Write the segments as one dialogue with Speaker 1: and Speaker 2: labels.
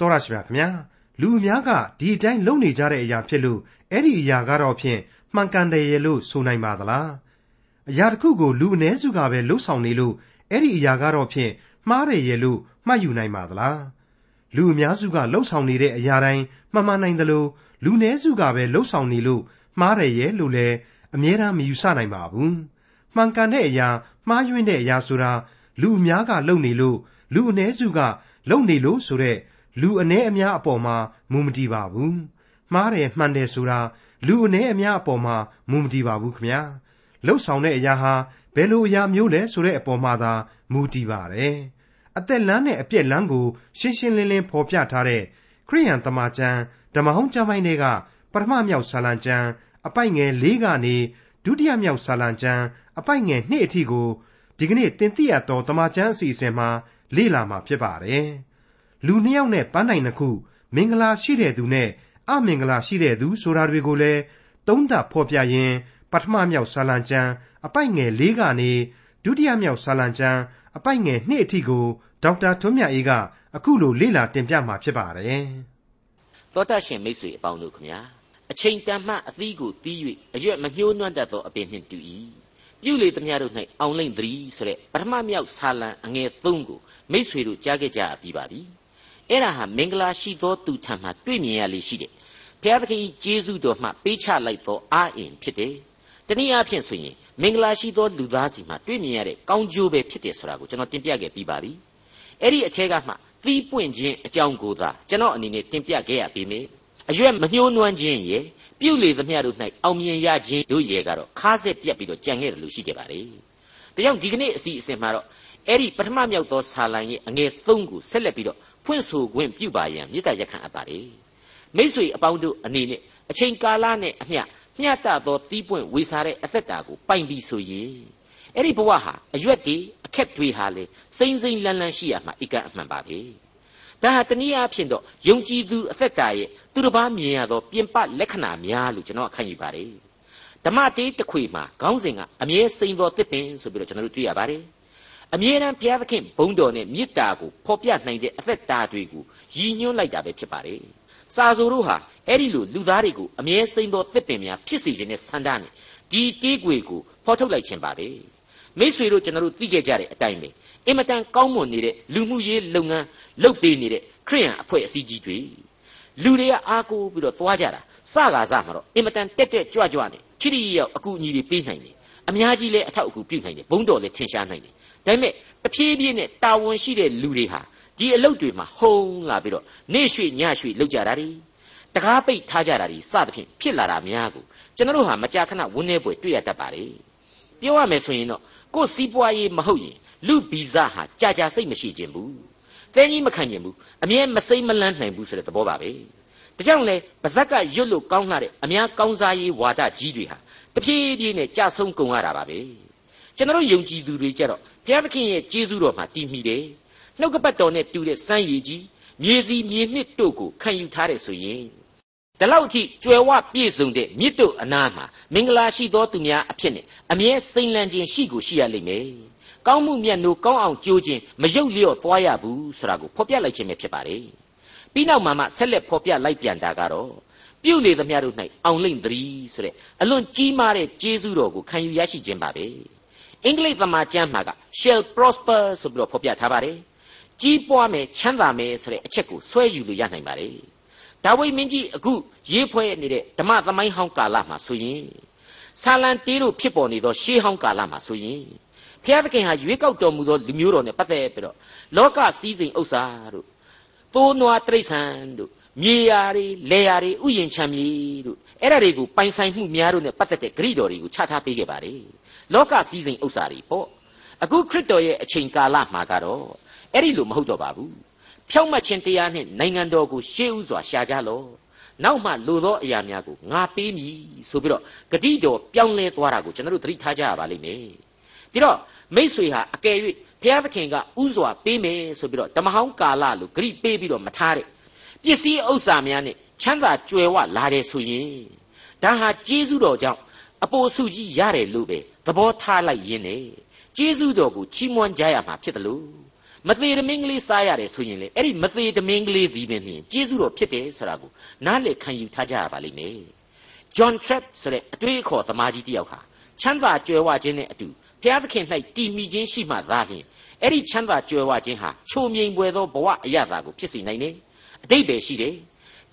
Speaker 1: တော်ရရှိမြခင်ဗျာလူအများကဒီအတိုင်းလုံနေကြတဲ့အရာဖြစ်လို့အဲ့ဒီအရာကတော့ဖြင့်မှန်ကန်တယ်ရဲ့လို့ဆိုနိုင်ပါသလားအရာတစ်ခုကိုလူအ ਨੇ စုကပဲလှုပ်ဆောင်နေလို့အဲ့ဒီအရာကတော့ဖြင့်မှားတယ်ရဲ့လို့မှတ်ယူနိုင်ပါသလားလူအများစုကလှုပ်ဆောင်နေတဲ့အရာတိုင်းမှန်မှန်နိုင်တယ်လို့လူနည်းစုကပဲလှုပ်ဆောင်နေလို့မှားတယ်ရဲ့လို့လည်းအမြဲတမ်းမယူဆနိုင်ပါဘူးမှန်ကန်တဲ့အရာမှားယွင်းတဲ့အရာဆိုတာလူအများကလုပ်နေလို့လူအ ਨੇ စုကလုပ်နေလို့ဆိုတဲ့ လူအ ਨੇ အများအပေါ်မှာမူမတည်ပါဘူးမှားတယ်မှန်တယ်ဆိုတာလူအ ਨੇ အများအပေါ်မှာမူမတည်ပါဘူးခင်ဗျာလှုပ်ဆောင်တဲ့အရာဟာဘယ်လိုအရာမျိုးလဲဆိုတဲ့အပေါ်မှာသာမူတည်ပါတယ်အသက်လမ်းနဲ့အပြက်လမ်းကိုရှင်းရှင်းလင်းလင်းဖော်ပြထားတဲ့ခရိယန်တမန်ကျမ်းဓမ္မဟောင်းကျမ်းပိုင်းတွေကပထမမြောက်ဆာလံကျမ်းအပိုက်ငယ်၄ကနေဒုတိယမြောက်ဆာလံကျမ်းအပိုက်ငယ်2အထိကိုဒီကနေ့တင်ပြရတော့တမန်ကျမ်းအစီအစဉ်မှာလေ့လာမှာဖြစ်ပါတယ်။ လူနှစ်ယောက်နဲ့ပန်းတိုင်နှစ်ခုမင်္ဂလာရှိတဲ့သူနဲ့အမင်္ဂလာရှိတဲ့သူဆိုတာတွေကိုလည်းသုံးသပ်ဖော်ပြရင်းပထမမြောက်ဆာလံကျမ်းအပိုက်ငယ်၄ကနေဒုတိယမြောက်ဆာလံကျမ်းအပိုက်ငယ်2အထိကိုဒေါက်တာထွန်းမြတ်အေးကအခုလိုလေ့လာတင်ပြမှာဖြစ်ပါတယ်။
Speaker 2: သောတရှင်မိတ်ဆွေအပေါင်းတို့ခမညာအချိန်တန်မှအသီးကိုတီး၍အရွက်မညှိုးနွမ်းတတ်သောအပင်နှင့်တူ၏ပြုလေသမျှတို့၌အောင်လိမ့်သည်ဆိုတဲ့ပထမမြောက်ဆာလံအငယ်3ကိုမိษွေတို့ကြားခဲ့ကြပြီးပါပြီ အဲ့ဒါဟာမင်္ဂလာရှိသောသူထံမှတွေ့မြင်ရလေရှိတယ်ဘုရားသခင်ဂျေဇုတော်မှပေးချလိုက်သောအာအင်ဖြစ်တယ်တနည်းအားဖြင့်ဆိုရင်မင်္ဂလာရှိသောလူသားစီမှတွေ့မြင်ရတဲ့ကောင်းကျိုးပဲဖြစ်တယ်ဆိုတာကိုကျွန်တော်တင်ပြခဲ့ပြီးပါပြီအဲ့ဒီအထက်ကမှသီးပွင့်ခြင်းအကြောင်းကိုသာကျွန်တော်အနေနဲ့တင်ပြခဲ့ရပေမယ့်အရွက်မညှိုးနွမ်းခြင်းရဲ့ပြုလေသမျှတို့၌အောင်မြင်ရခြင်းတို့ရဲ့ကတော့ခါးဆက်ပြက်ပြီးတော့ကြံခဲ့တယ်လို့ရှိခဲ့ပါလေဒါကြောင့်ဒီကနေ့အစီအစဉ်မှာတော့အဲ့ဒီပထမမြောက်သောဆာလံရဲ့အငယ်၃ကိုဆက်လက်ပြီးတော့ ဖွင့်ဆိုခွင့်ပြုပါရန်မေတ္တာရက်ခံအပ်ပါတယ်မိษွေအပေါင်းတို့အနေနဲ့အချိန်ကာလနဲ့အမျှမျှတသောတီးပွင့်ဝေစားတဲ့အသက်တာကိုပိုင်ပြီးဆိုရင်အဲ့ဒီဘဝဟာအရွက်တွေအခက်တွေဟာလေစိမ့်စိမ့်လန်းလန်းရှိရမှာအကအမှန်ပါပဲဒါဟာတနည်းအားဖြင့်တော့ယုံကြည်သူအသက်တာရဲ့သူတစ်ပါးမြင်ရသောပြင်ပလက္ခဏာများလို့ကျွန်တော်ခံယူပါတယ်ဓမ္မတေးတစ်ခွေမှာခေါင်းစဉ်ကအမြဲစိန်တော်တစ်ပင်ဆိုပြီးတော့ကျွန်တော်တို့တွေ့ရပါတယ် အမြဲတမ်းဘုရားသခင်ဘုန်းတော်နဲ့မေတ္တာကိုဖော်ပြနိုင်တဲ့အသက်တာတွေကိုရည်ညွှန်းလိုက်တာပဲဖြစ်ပါတယ်စာဆိုတို့ဟာအဲ့ဒီလိုလူသားတွေကိုအမြဲစိန်တော်တစ်ပင်များဖြစ်စေခြင်းနဲ့ဆန္ဒနဲ့ဒီတေးခွေကိုဖော်ထုတ်လိုက်ခြင်းပါပဲမိษွေတို့ကျွန်တော်တို့သိခဲ့ကြတဲ့အတိုင်းပဲအင်မတန်ကောင်းမွန်နေတဲ့လူမှုရေးလုပ်ငန်းလုပ်ပေးနေတဲ့ခရိယန်အဖွဲ့အစည်းကြီးတွေလူတွေကအားကိုးပြီးတော့သွားကြတာစကားစမှာတော့အင်မတန်တက်တက်ကြွကြွနဲ့ချစ်ရရောက်အကူအညီတွေပေးနိုင်တယ်အများကြီးလည်းအထောက်အကူပြုနိုင်တယ်ဘုံတော်လည်းထင်ရှားနိုင်တယ် ဒါပေမဲ့တဖြည်းဖြည်းနဲ့တာဝန်ရှိတဲ့လူတွေဟာဒီအလုပ်တွေမှာဟုံးလာပြီးတော့နေရွှေ့ညရွှေ့လုပ်ကြတာတွေတကားပိတ်ထားကြတာတွေစသဖြင့်ဖြစ်လာတာများကိုကျွန်တော်တို့ဟာမကြာခဏဝန်းနေပွဲတွေ့ရတတ်ပါလေပြောရမယ်ဆိုရင်တော့ကိုယ်စီးပွားရေးမဟုတ်ရင်လူဗီဇဟာကြာကြာစိတ်မရှိခြင်းဘူးတဲကြီးမခံခြင်းဘူးအမြဲမစိမ့်မလန်းနိုင်ဘူးဆိုတဲ့သဘောပါပဲဒါကြောင့်လေပါဇက်ကရွတ်လို့ကောင်းလာတဲ့အများကောင်းစားရေးဝါဒကြီးတွေဟာတဖြည်းဖြည်းနဲ့ကြာဆုံးကုန်ရတာပါပဲကျွန်တော်ယုံကြည်သူတွေကြတော့ ဘုရားသခင်ရဲ့ကျေးဇူးတော်မှာတည်မိတယ်နှုတ်ကပတ်တော်နဲ့တူတဲ့စမ်းရည်ကြီးမြေစီမြေနှစ်တို့ကိုခံယူထားတယ်ဆိုရင်ဒီလောက်ထိကြွယ်ဝပြည့်စုံတဲ့မြစ်တို့အနားမှာမင်္ဂလာရှိသောသူများအဖြစ်နဲ့အမြဲစိမ့်လန်းခြင်းရှိကိုရှိရလိမ့်မယ်ကောင်းမှုမြတ်နိုးကောင်းအောင်ကြိုးခြင်းမယုတ်လျော့သွားရဘူးဆိုတာကိုဖော်ပြလိုက်ခြင်းပဲဖြစ်ပါတယ်ပြီးနောက်မှာမှဆက်လက်ဖော်ပြလိုက်ပြန်တာကတော့ပြုလေသမျှတို့၌အောင်လိမ့်သတည်းဆိုတဲ့အလွန်ကြီးမားတဲ့ကျေးဇူးတော်ကိုခံယူရရှိခြင်းပါပဲ အင်္ဂလိပ်သမာကျမ်းမှာက shall prosper ဆိုပြီးတော့ဖော်ပြထားပါတယ်ကြီးပွားမယ်ချမ်းသာမယ်ဆိုတဲ့အချက်ကိုဆွဲယူလို့ရနိုင်ပါတယ်ဒါဝိမင်းကြီးအခုရေးဖွဲ့နေတဲ့ဓမ္မသမိုင်းဟောင်းကာလမှာဆိုရင်ဆာလံတေးတို့ဖြစ်ပေါ်နေသောရှေးဟောင်းကာလမှာဆိုရင်ဖျားသခင်ဟာရွေးကောက်တော်မူသောလူမျိုးတော်နဲ့ပတ်သက်ပြီးတော့လောကစည်းစိမ်ဥစ္စာတို့သိုးနွားတိရစ္ဆာန်တို့မြေယာတွေလယ်ယာတွေဥယျင်ချမ်းမြေတို့ အဲ့ဒါတွေကိုပိုင်ဆိုင်မှုများတို့နဲ့ပတ်သက်တဲ့ဂရိတော်တွေကိုချထားပေးခဲ့ပါတယ်လောကစည်းစိမ်ဥစ္စာတွေပေါ့အခုခရစ်တော်ရဲ့အချိန်ကာလမှာကတော့အဲ့ဒီလိုမဟုတ်တော့ပါဘူးဖြောင့်မတ်ခြင်းတရားနဲ့နိုင်ငံတော်ကိုရှေးဥစွာရှာကြလော့နောက်မှလိုသောအရာများကိုငါပေးမည်ဆိုပြီးတော့ဂတိတော်ပြောင်းလဲသွားတာကိုကျွန်တော်တို့သတိထားကြရပါလိမ့်မယ်ဒီတော့မိษွေဟာအကယ်၍ဘုရားသခင်ကဥစွာပေးမယ်ဆိုပြီးတော့ဓမ္မဟောင်းကာလလို့ဂရိပေးပြီးတော့မထားတဲ့ပစ္စည်းဥစ္စာများနဲ့ ချမ်းသာကြွယ်ဝလာတယ်ဆိုရင်ဒါဟာကျေးဇူးတော်ကြောင့်အပိုစုကြီးရတယ်လို့ပဲသဘောထားလိုက်ရင်းနဲ့ကျေးဇူးတော်ကိုချီးမွမ်းကြရမှာဖြစ်တယ်လို့မမသေးတမင်းကလေးစားရတယ်ဆိုရင်လေအဲ့ဒီမသေးတမင်းကလေးဒီပင်ဖြင့်ကျေးဇူးတော်ဖြစ်တယ်ဆိုတာကိုနားလည်ခံယူထားကြရပါလိမ့်မယ် John Trapp ဆိုတဲ့အတွေ့အခေါ်သမားကြီးတယောက်ဟာချမ်းသာကြွယ်ဝခြင်းနဲ့အတူဘုရားသခင်၌တည်မိခြင်းရှိမှသာလျှင်အဲ့ဒီချမ်းသာကြွယ်ဝခြင်းဟာချိုမြိန်ပွေသောဘဝအရသာကိုဖြစ်စေနိုင်တယ်အတိတ်ပဲရှိတယ်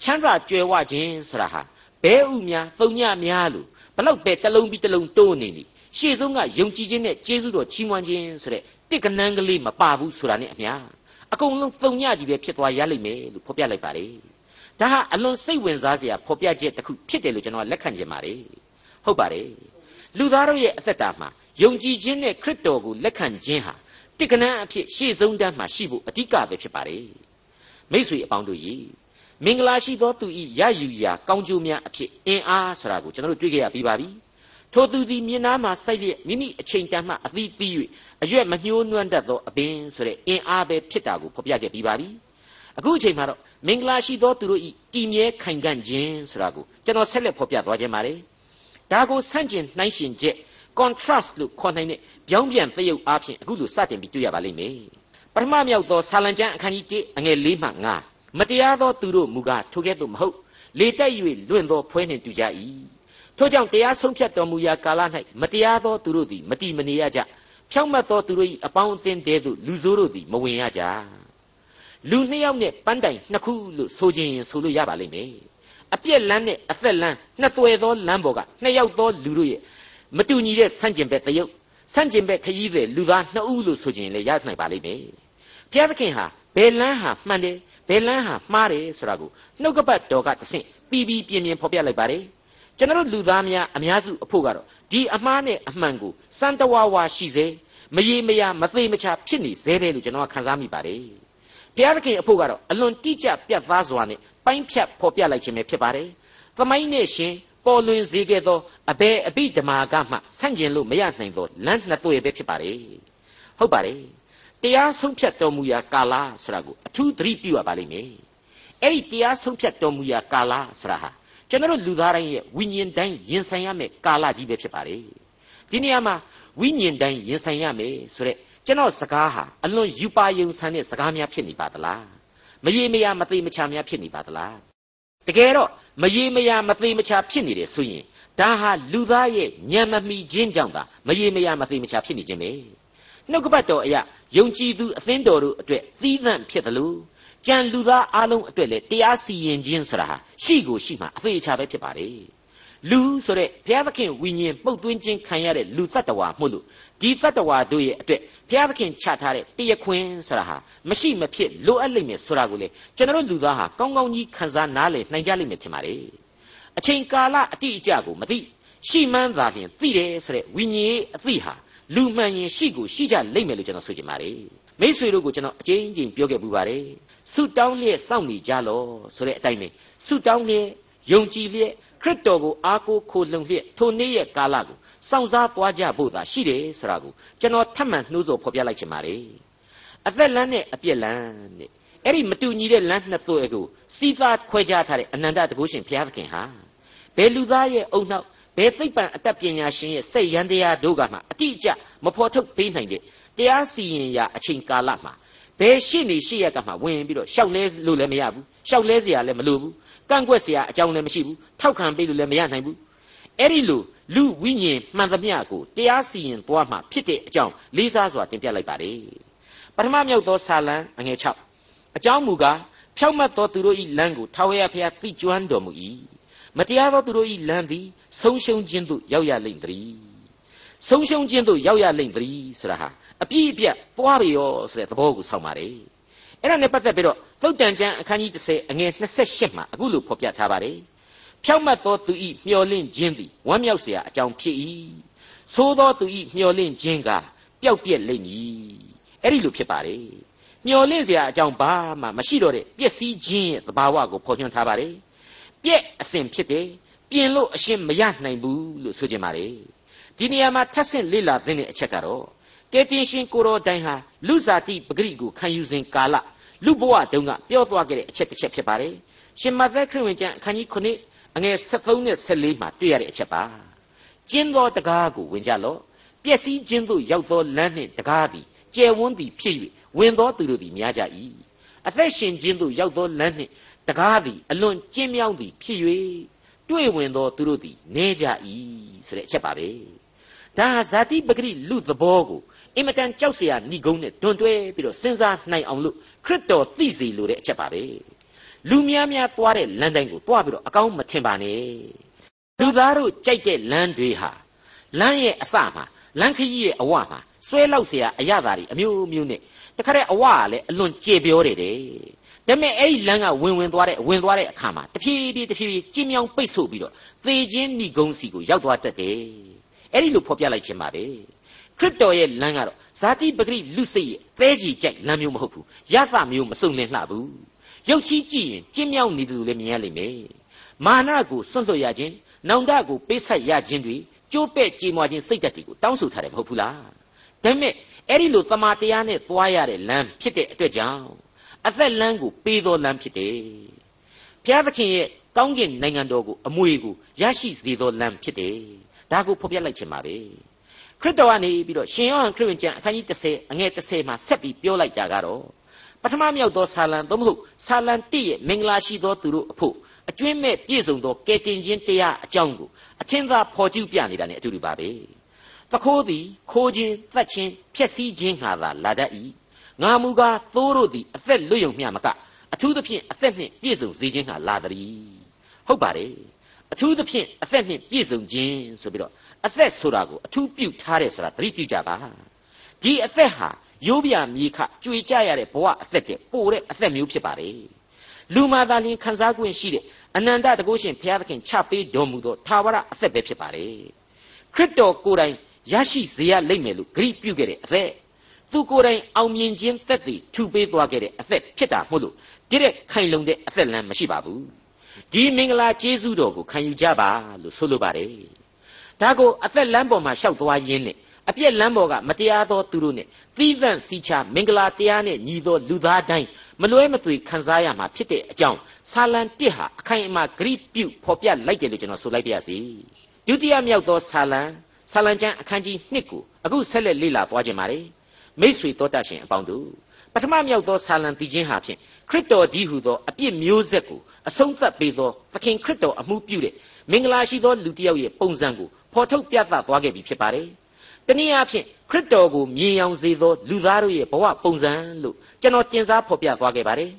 Speaker 2: ချမ်းသာကြွယ်ဝခြင်းဆိုတာဟာဘဲဥများသုံညများလို့ဘလောက်ပဲတလုံးပြီးတလုံးတိုးနေနေရှေ့ဆုံးကယုံကြည်ခြင်းနဲ့ကျေးဇူးတော်ချီးမွမ်းခြင်းဆိုတဲ့တစ်ကနန်းကလေးမပါဘူးဆိုတာနဲ့အမျှအကုန်လုံးသုံညကြီးပဲဖြစ်သွားရလိမ့်မယ်လို့ဖော်ပြလိုက်ပါတယ်ဒါဟာအလွန်စိတ်ဝင်စားစရာဖော်ပြချက်တစ်ခုဖြစ်တယ်လို့ကျွန်တော်လက်ခံချင်ပါတယ်ဟုတ်ပါတယ်လူသားတို့ရဲ့အသက်တာမှာယုံကြည်ခြင်းနဲ့ခရစ်တော်ကိုလက်ခံခြင်းဟာတစ်ကနန်းအဖြစ်ရှေ့ဆုံးတန်းမှာရှိဖို့အဓိကပဲဖြစ်ပါတယ်မိษွေအပေါင်းတို့ရေ မင်္ဂလာရှိသောသူဤရယူရာကောင်းကျိုးများအဖြစ်အင်အားဆိုတာကိုကျွန်တော်တို့တွေ့ကြရပြီးပါပြီထိုသူသည်မြင်နာမှာစိုက်လျက်မိမိအချိန်တန်မှအသီးသီး၍အရွက်မညှိုးနွမ်းတတ်သောအပင်ဆိုတဲ့အင်အားပဲဖြစ်တာကိုဖော်ပြခဲ့ပြီးပါပြီအခုအချိန်မှာတော့မင်္ဂလာရှိသောသူတို့ဤတည်မြဲခိုင်ခံ့ခြင်းဆိုတာကိုကျွန်တော်ဆက်လက်ဖော်ပြသွားခြင်းပါတယ်ဒါကိုဆန့်ကျင်နှိုင်းယှဉ်ချက် contrast လို့ခေါ်နိုင်တဲ့ပြောင်းပြန်သရုပ်အားဖြင့်အခုလိုစတင်ပြီးတွေ့ရပါလိမ့်မယ်ပထမမြောက်သောဆာလံကျမ်းအခန်းကြီး1အငယ်၄မှ9 မတရားသောသူတို့မူကားထိုကဲ့သို့မဟုတ်လေတက်၍လွင့်သောဖွဲနှင့်တူကြ၏ထို့ကြောင့်တရားဆုံးဖြတ်တော်မူရာကာလ၌မတရားသောသူတို့သည်မတိမနေရကြဖြောင့်မတ်သောသူတို့၏အပေါင်းအသင်းတဲသို့လူဆိုးတို့သည်မဝင်ရကြလူနှစ်ယောက်နဲ့ပန်းတိုင်နှစ်ခုလို့ဆိုခြင်းရင်ဆိုလို့ရပါလိမ့်မယ်အပြက်လန်းနဲ့အသက်လန်းနှစ်သွယ်သောလမ်းပေါ်ကနှစ်ယောက်သောလူတို့ရဲ့မတူညီတဲ့ဆန့်ကျင်ဘက်တရုပ်ဆန့်ကျင်ဘက်ခရီးတွေလူသားနှစ်ဦးလို့ဆိုခြင်းလည်းရနိုင်ပါလိမ့်မယ်ဘုရားသခင်ဟာဘယ်လန်းဟာမှန်တယ် ဘယ်လန်းဟာမှားတယ်ဆိုတာကိုနှုတ်ကပတ်တော်ကတဆင့်ပြီးပြီးပြင်းပြင်းဖော်ပြလိုက်ပါတယ်ကျွန်တော်လူသားများအများစုအဖို့ကတော့ဒီအမှားနဲ့အမှန်ကိုစံတဝါဝါရှိစေမရေမရမသေးမချဖြစ်နေစေတယ်လို့ကျွန်တော်ခန်းစားမိပါတယ်ဘုရားသခင်အဖို့ကတော့အလွန်တိကျပြတ်သားစွာနဲ့ပိုင်းဖြတ်ဖော်ပြလိုက်ခြင်းပဲဖြစ်ပါတယ်သမိုင်းနဲ့ရှင်ပေါ်လွင်စေခဲ့သောအဘယ်အဘိဓမ္မာကမှဆန့်ကျင်လို့မရနိုင်သောလမ်းနှစ်သွေပဲဖြစ်ပါတယ်ဟုတ်ပါတယ် တရားဆုံးဖြတ်တော်မူရာကာလဆိုတာကိုအထူးသတိပြုရပါလိမ့်မယ်အဲ့ဒီတရားဆုံးဖြတ်တော်မူရာကာလဆိုတာဟာကျွန်တော်လူသားတိုင်းရဲ့ဝိညာဉ်တိုင်းရင်ဆိုင်ရမယ့်ကာလကြီးပဲဖြစ်ပါတယ်ဒီနေရာမှာဝိညာဉ်တိုင်းရင်ဆိုင်ရမယ်ဆိုတဲ့ကျွန်တော်စကားဟာအလွန်ယူပါယုံဆန်တဲ့စကားများဖြစ်နေပါသလားမရေမရမသိမချများဖြစ်နေပါသလားတကယ်တော့မရေမရမသိမချဖြစ်နေတယ်ဆိုရင်ဒါဟာလူသားရဲ့ညံမမီခြင်းကြောင့်သာမရေမရမသိမချဖြစ်နေခြင်းပဲနှုတ်ကပတ်တော်အရာ ယုံကြည်သူအသင်းတော်တို့အတွက်သီးသန့်ဖြစ်တယ်လို့ကြံလူသားအလုံးအတွက်လည်းတရားစီရင်ခြင်းဆိုတာဟာရှိကိုရှိမှအသေးချာပဲဖြစ်ပါတယ်လူဆိုတဲ့ဘုရားသခင်ဝိညာဉ်မှုတ်သွင်းခြင်းခံရတဲ့လူတ attva မှုလို့ဒီတ attva တို့ရဲ့အတွက်ဘုရားသခင်ချထားတဲ့တရားခွင်ဆိုတာဟာမရှိမဖြစ်လိုအပ်လိမ့်မယ်ဆိုတာကိုလေကျွန်တော်လူသားဟာကောင်းကောင်းကြီးခံစားနားလည်နိုင်ကြလိမ့်မယ်ထင်ပါတယ်အချိန်ကာလအတိအကျကိုမသိရှိမှန်းသာလျှင်သိတယ်ဆိုတဲ့ဝိညာဉ်အသိဟာ လူမှန်ရင်ရှိကိုရှိကြလိမ့်မယ်လို့ကျွန်တော်ဆိုချင်ပါတယ်မိษွေတို့ကိုကျွန်တော်အကျဉ်းချင်းပြောခဲ့ပူပါတယ်ဆုတောင်းလျက်စောင့်နေကြလောဆိုတဲ့အတိုင်းပဲဆုတောင်းလျက်ယုံကြည်လျက်ခရစ်တော်ကိုအားကိုးခိုလှုံလျက်ထိုနေ့ရဲ့ကာလကိုစောင့်စားသွားကြဖို့သာရှိတယ်ဆိုတာကိုကျွန်တော်ထပ်မံနှိုးဆော်ဖော်ပြလိုက်ချင်ပါတယ်အသက်လမ်းနဲ့အပြက်လမ်းနဲ့အဲ့ဒီမတူညီတဲ့လမ်းနှစ်သွဲကိုစီးသားခွဲခြားထားတဲ့အနန္တတကုရှင်ဘုရားသခင်ဟာဘယ်လူသားရဲ့အုံနောက် ဘယ်သိပ္ပံအတတ်ပညာရှင်ရဲ့စိတ်ရန်တရားတို့ကမှအတိအကျမဖော်ထုတ်ပေးနိုင်တဲ့တရားစီရင်ရာအချိန်ကာလမှာဘယ်ရှိနေရှိရကမှဝင်ပြီးတော့ရှောက်လဲလို့လည်းမရဘူးရှောက်လဲเสียလည်းမလိုဘူးကန့်ကွက်เสียအကြောင်းလည်းမရှိဘူးထောက်ခံပေးလို့လည်းမရနိုင်ဘူးအဲ့ဒီလိုလူဝိညာဉ်မှန်သမျှကိုတရားစီရင်သွားမှဖြစ်တဲ့အကြောင်းလေးစားစွာတင်ပြလိုက်ပါတယ်ပထမမြောက်သောဆာလံအငယ်6အကြောင်းမူကားဖြောက်မတ်သောသူတို့၏လမ်းကိုထာဝရဘုရားသိကျွမ်းတော်မူ၏မတရားသောသူတို့၏လမ်းသည် ဆုံးရှုံးခြင်းသို့ရောက်ရလိမ့်သည်ဆုံးရှုံးခြင်းသို့ရောက်ရလိမ့်သည်ဆိုတာဟာအပြည့်အပြတ်သွားပြီရောဆိုတဲ့သဘောကိုဆောက်ပါတယ်အဲ့ဒါနဲ့ပတ်သက်ပြီးတော့သုတ်တန်ကျမ်းအခန်းကြီး30အငယ်28မှာအခုလိုဖော်ပြထားပါတယ်ဖြောက်မတ်သောသူဤမျော်လင့်ခြင်းသည်ဝမ်းမြောက်เสียအကြောင်းဖြစ်၏သို့သောသူဤမျော်လင့်ခြင်းကပျောက်ပြက်လိမ့်မည်အဲ့ဒီလိုဖြစ်ပါတယ်မျော်လင့်เสียအကြောင်းဘာမှမရှိတော့တဲ့ပျက်စီးခြင်းရဲ့သဘာဝကိုဖော်ပြထားပါတယ်ပြက်အစဉ်ဖြစ်တယ် ပြင်လို့အရှင်းမရနိုင်ဘူးလို့ဆိုကြပါတယ်ဒီနေရာမှာထပ်ဆင့်လေ့လာသင့်တဲ့အချက်ကတော့ကယ်တင်ရှင်ကိုတော်တိုင်ဟာလူစားတိပဂရိကိုခံယူစဉ်ကာလလူဘဝတုန်းကပြောသွားခဲ့တဲ့အချက်တစ်ချက်ဖြစ်ပါတယ်ရှင်မသက်ခရစ်ဝင်ကျမ်းအခန်းကြီး9အငယ်73နဲ့74မှာတွေ့ရတဲ့အချက်ပါကျင်းသောတကားကိုဝင်ကြလော့ပျက်စီးခြင်းသို့ရောက်သောလမ်းနှင့်တကားသည်ကျယ်ဝန်းသည်ဖြစ်၍ဝင်သောသူတို့သည်များကြ၏အသက်ရှင်ခြင်းသို့ရောက်သောလမ်းနှင့်တကားသည်အလွန်ကျဉ်းမြောင်းသည်ဖြစ်၍ တွေ့ဝင်သောသူတို့သည်နေကြ၏ဆိုတဲ့အချက်ပါပဲဒါဟာဇာတိပဂရိလူသဘောကိုအင်မတန်ကြောက်เสียဏိဂုံးနဲ့တွန်တွဲပြီးတော့စဉ်းစားနိုင်အောင်လို့ခရစ်တော်သိစေလိုတဲ့အချက်ပါပဲလူများများသွားတဲ့လမ်းတိုင်းကိုသွားပြီးတော့အကောင်းမထင်ပါနဲ့လူသားတို့ကြိုက်တဲ့လမ်းတွေဟာလမ်းရဲ့အစမှာလမ်းခရီးရဲ့အဝမှာဆွဲလောက်เสียအရသာတွေအမျိုးမျိုးနဲ့တခါတည်းအဝကလည်းအလွန်ကြေပြောတယ်တဲ့ ဒါပေမဲ့အဲ့ဒီလမ်းကဝင်ဝင်သွားတဲ့ဝင်သွားတဲ့အခါမှာတဖြည်းဖြည်းတဖြည်းဖြည်းကျင်းမြောင်းပိတ်ဆို့ပြီးတော့သေခြင်းဏိဂုံးစီကိုရောက်သွားတတ်တယ်အဲ့ဒီလိုဖော်ပြလိုက်ခြင်းပါပဲခရစ်တော်ရဲ့လမ်းကတော့ဇာတိပဂရိလူစိတ်ရဲ့သဲကြီးကြိုက်လမ်းမျိုးမဟုတ်ဘူးရသမျိုးမစုံလင်လှဘူးရုပ်ချီးကြည့်ရင်ကျင်းမြောင်းနေတယ်လို့လည်းမြင်ရလိမ့်မယ်မာနကိုစွန့်လွတ်ရခြင်းနောင်တကိုပေးဆက်ရခြင်းတွေကြိုးပဲ့ကြေမွာခြင်းစိတ်ဓာတ်တွေကိုတောင်းဆိုထားတယ်မဟုတ်ဘူးလားဒါပေမဲ့အဲ့ဒီလိုသမာတရားနဲ့သွားရတဲ့လမ်းဖြစ်တဲ့အတွက်ကြောင့် အသက်လမ်းကိုပေးတော်လမ်းဖြစ်တယ်ဘုရားသခင်ရဲ့ကောင်းကင်နိုင်ငံတော်ကိုအမွေကိုရရှိစေသောလမ်းဖြစ်တယ်ဒါကိုဖော်ပြလိုက်ခြင်းပါပဲခရစ်တော်ကနေပြီးတော့ရှင်ယောဟန်ခရစ်ဝင်ကျမ်းအခန်းကြီး30အငယ်30မှာဆက်ပြီးပြောလိုက်တာကတော့ပထမမြောက်သောဆာလံသို့မဟုတ်ဆာလံ1ရဲ့မင်္ဂလာရှိသောသူတို့အဖို့အကျွင့်မဲ့ပြည့်စုံသောကယ်တင်ခြင်းတရားအကြောင်းကိုအထင်သာဖော်ကျူးပြနေတာ ਨੇ အတူတူပါပဲတခိုးသည်ခိုးခြင်းသတ်ခြင်းဖျက်ဆီးခြင်းဟာသာလာတတ်၏ ငါမူကားသိုးတို့သည်အသက်လွတ်ယုံမျှမကအထူးသဖြင့်အသက်နှင့်ပြည့်စုံစေခြင်းဟာလာသည်ဟုတ်ပါတယ်အထူးသဖြင့်အသက်နှင့်ပြည့်စုံခြင်းဆိုပြီးတော့အသက်ဆိုတာကိုအထူးပြုထားတယ်ဆိုတာသတိပြုကြပါဒီအသက်ဟာရိုးပြမြေခကြွေကြရတဲ့ဘဝအသက်တဲ့ပိုတဲ့အသက်မျိုးဖြစ်ပါတယ်လူမာသာလျှင်ခံစား권ရှိတဲ့အနန္တတကုရှင်ဘုရားသခင်ချပေးတော်မူသောသာဝရအသက်ပဲဖြစ်ပါတယ်ခရစ်တော်ကိုယ်တိုင်ရရှိစေရလိမ့်မယ်လို့ဂရိပြုခဲ့တဲ့အသက် သူကိုယ်တိုင်အောင်မြင်ခြင်းသက်သေထူပေးသွားခဲ့တဲ့အသက်ဖြစ်တာမို့လို့ဒီတဲ့ခိုင်လုံတဲ့အသက်လမ်းမရှိပါဘူးဒီမင်္ဂလာကျေးဇူးတော်ကိုခံယူကြပါလို့ဆိုလိုပါတယ်ဒါကိုအသက်လမ်းပေါ်မှာရှောက်သွားရင်းနဲ့အပြက်လမ်းပေါ်ကမတရားသောသူတို့နဲ့သီးသန့်စီချမင်္ဂလာတရားနဲ့ညီသောလူသားတိုင်းမလွဲမသွေခံစားရမှာဖြစ်တဲ့အကြောင်းဆာလံ1ဟာအခိုင်အမာဂရိပြုဖော်ပြလိုက်တယ်လို့ကျွန်တော်ဆိုလိုက်ပါရစေဒုတိယမြောက်သောဆာလံဆာလံကျမ်းအခန်းကြီး1ကိုအခုဆက်လက်လေ့လာသွားခြင်းပါတယ် မိษွေတော်တတ်ရှင်အပေါင်းတို့ပထမမြောက်သောဆာလံတည်ခြင်းဟာဖြင့်ခရစ်တော်ကြီးဟူသောအပြစ်မျိုးဆက်ကိုအဆုံးသတ်ပေးသောသခင်ခရစ်တော်အမှုပြုတဲ့မင်္ဂလာရှိသောလူတစ်ယောက်ရဲ့ပုံစံကိုဖော်ထုတ်ပြသသွားခဲ့ပြီဖြစ်ပါတယ်တနည်းအားဖြင့်ခရစ်တော်ကိုမြင်အောင်စေသောလူသားတို့ရဲ့ဘဝပုံစံလို့ကျွန်တော်တင်စားဖော်ပြသွားခဲ့ပါတယ်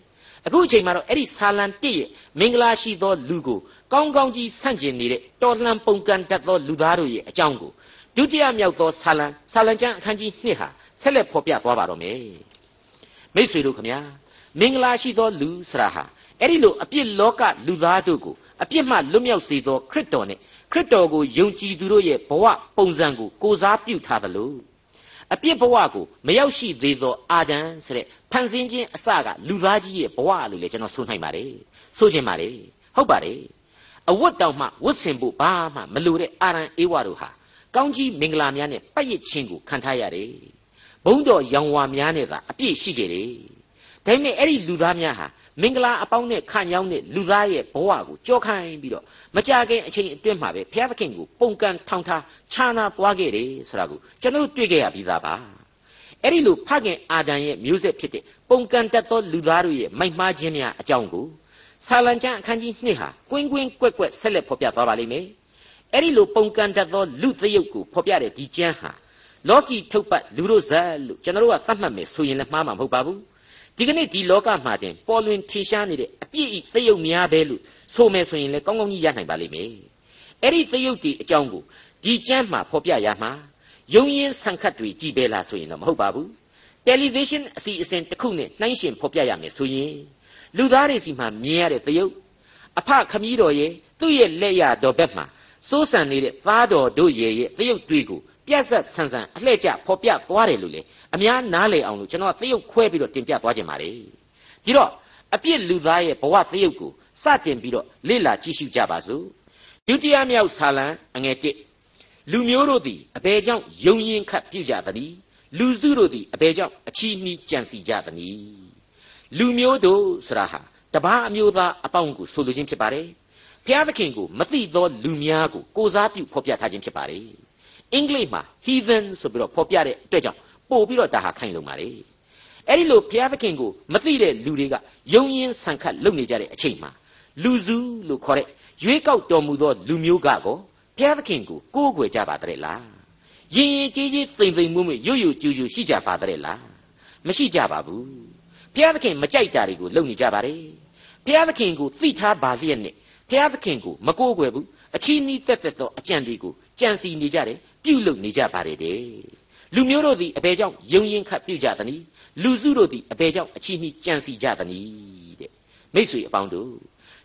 Speaker 2: အခုအချိန်မှာတော့အဲ့ဒီဆာလံ1ရဲ့မင်္ဂလာရှိသောလူကိုကောင်းကောင်းကြီးဆန့်ကျင်နေတဲ့တော်လှန်ပုန်ကန်တတ်သောလူသားတို့ရဲ့အကြောင်းကိုဒုတိယမြောက်သောဆာလံဆာလံကျမ်းအခန်းကြီး2ဟာ ဆက်လက်ဖော်ပြသွားပါတော့မယ်မိတ်ဆွေတို့ခမညာမင်္ဂလာရှိသောလူဆရာဟာအဲ့ဒီလိုအပြစ်လောကလူသားတို့ကိုအပြစ်မှလွတ်မြောက်စေသောခရစ်တော်နဲ့ခရစ်တော်ကိုယုံကြည်သူတို့ရဲ့ဘဝပုံစံကိုကိုစားပြုထားသလိုအပြစ်ဘဝကိုမရောက်ရှိသေးသောအာဒံဆိုတဲ့ဖန်ဆင်းခြင်းအစကလူသားကြီးရဲ့ဘဝလို့လည်းကျွန်တော်ဆိုနိုင်ပါတယ်ဆိုခြင်းပါတယ်ဟုတ်ပါတယ်အဝတ်တောင်မှဝတ်ဆင်ဖို့ဘာမှမလိုတဲ့အာရန်အေဝါတို့ဟာကောင်းကြီးမင်္ဂလာများနဲ့ပတ်ရခြင်းကိုခံထားရတယ် ဘုံတော်ရောင်ဝါများနဲ့သာအပြည့်ရှိခဲ့တယ်ဒါပေမဲ့အဲ့ဒီလူသားများဟာမင်္ဂလာအပေါင်းနဲ့ခံရောက်တဲ့လူသားရဲ့ဘဝကိုကြောခိုင်းပြီးတော့မကြခင်အချိန်အတွင်းမှာပဲဘုရားသခင်ကိုပုံကန်ထောင်ထားခြာနာသွားခဲ့တယ်ဆိုတာကိုကျွန်တော်တွေ့ခဲ့ရပြီးသားပါအဲ့ဒီလိုဖခင်အာဒံရဲ့မျိုးဆက်ဖြစ်တဲ့ပုံကန်တတ်သောလူသားတို့ရဲ့မိုက်မှားခြင်းများအကြောင်းကိုဆာလံကျမ်းအခန်းကြီး2ဟာကွင်းကွင်းကွက်ကွက်ဆက်လက်ဖော်ပြသွားပါလိမ့်မယ်အဲ့ဒီလိုပုံကန်တတ်သောလူသရုပ်ကိုဖော်ပြတဲ့ဒီကျမ်းဟာ လောကီထုတ်ပတ်လူတို့ဇက်လို့ကျွန်တော်တို့ကသတ်မှတ်မယ်ဆိုရင်လည်းမှားမှာမဟုတ်ပါဘူးဒီကနေ့ဒီလောကမှာတင်ပေါ်လွင်ထင်ရှားနေတဲ့အပြည့်ဤသရုပ်များပဲလို့ဆိုမယ်ဆိုရင်လည်းကောင်းကောင်းကြီးရနိုင်ပါလိမ့်မယ်အဲ့ဒီသရုပ်ဒီအကြောင်းကိုဒီကျမ်းမှာဖော်ပြရမှာယုံရင်ဆန်ခတ်တွေကြည်ပဲလားဆိုရင်တော့မဟုတ်ပါဘူးတယ်လီဗေးရှင်းအစီအစဉ်တစ်ခုနဲ့နှိုင်းယှဉ်ဖော်ပြရမယ်ဆိုရင်လူသားတွေစီမှာမြင်ရတဲ့သရုပ်အဖခမည်းတော်ရဲ့သူ့ရဲ့လက်ရတော်ဘက်မှာစိုးစံနေတဲ့သားတော်တို့ရဲ့ရဲ့သရုပ်တွေကို ပြက်ဆက်ဆန်ဆန်အလှဲ့ကျဖော်ပြသွားတယ်လို့လေအများနားလည်အောင်လို့ကျွန်တော်သရုပ်ခွဲပြီးတော့တင်ပြသွားခြင်းပါလေဒီတော့အပြစ်လူသားရဲ့ဘဝသရုပ်ကိုစတင်ပြီးတော့လေ့လာကြည့်ရှုကြပါစို့ဒုတိယမြောက်ဆာလံအငယ်1လူမျိုးတို့သည်အဘယ်ကြောင့်ယုံရင်ခတ်ပြုကြသနည်းလူစုတို့သည်အဘယ်ကြောင့်အချီးနှီးကြံစီကြသနည်းလူမျိုးတို့ဆိုတာဟာတပားအမျိုးသားအပေါင်းကိုဆိုလိုခြင်းဖြစ်ပါတယ်ဖျားသခင်ကိုမသိသောလူများကိုကိုစားပြုဖော်ပြထားခြင်းဖြစ်ပါတယ် အင်္ဂလိပ်မှာ heathen ဆိုပြီးတော့ဖော်ပြတဲ့အတွက်ကြောင့်ပို့ပြီးတော့ဒါဟာခိုင်လုံပါလေအဲ့ဒီလိုဘုရားသခင်ကိုမသိတဲ့လူတွေကယုံရင်ဆန်ခတ်လုပ်နေကြတဲ့အချိန်မှာလူစုလို့ခေါ်တဲ့ရွေးကောက်တော်မူသောလူမျိုးကကောဘုရားသခင်ကိုကိုးကွယ်ကြပါတဲ့လားရင်ရင်ကြီးကြီးသိမ့်သိမ့်မွေ့မွေ့ရွရွကျူကျူရှိကြပါတဲ့လားမရှိကြပါဘူးဘုရားသခင်မကြိုက်တာတွေကိုလုပ်နေကြပါတယ်ဘုရားသခင်ကိုသိထားပါလျက်နဲ့ဘုရားသခင်ကိုမကိုးကွယ်ဘူးအချီးနှီးတက်တက်သောအကြံတွေကိုကြံစီနေကြတယ် ပြုလုပ်နေကြပါတယ်တဲ့လူမျိုးတို့သည်အဘယ်ကြောင့်ယုံရင်ခတ်ပြုကြသနည်းလူစုတို့သည်အဘယ်ကြောင့်အချီးနှီးကြံစီကြသနည်းတဲ့မိษွေအပေါင်းတို့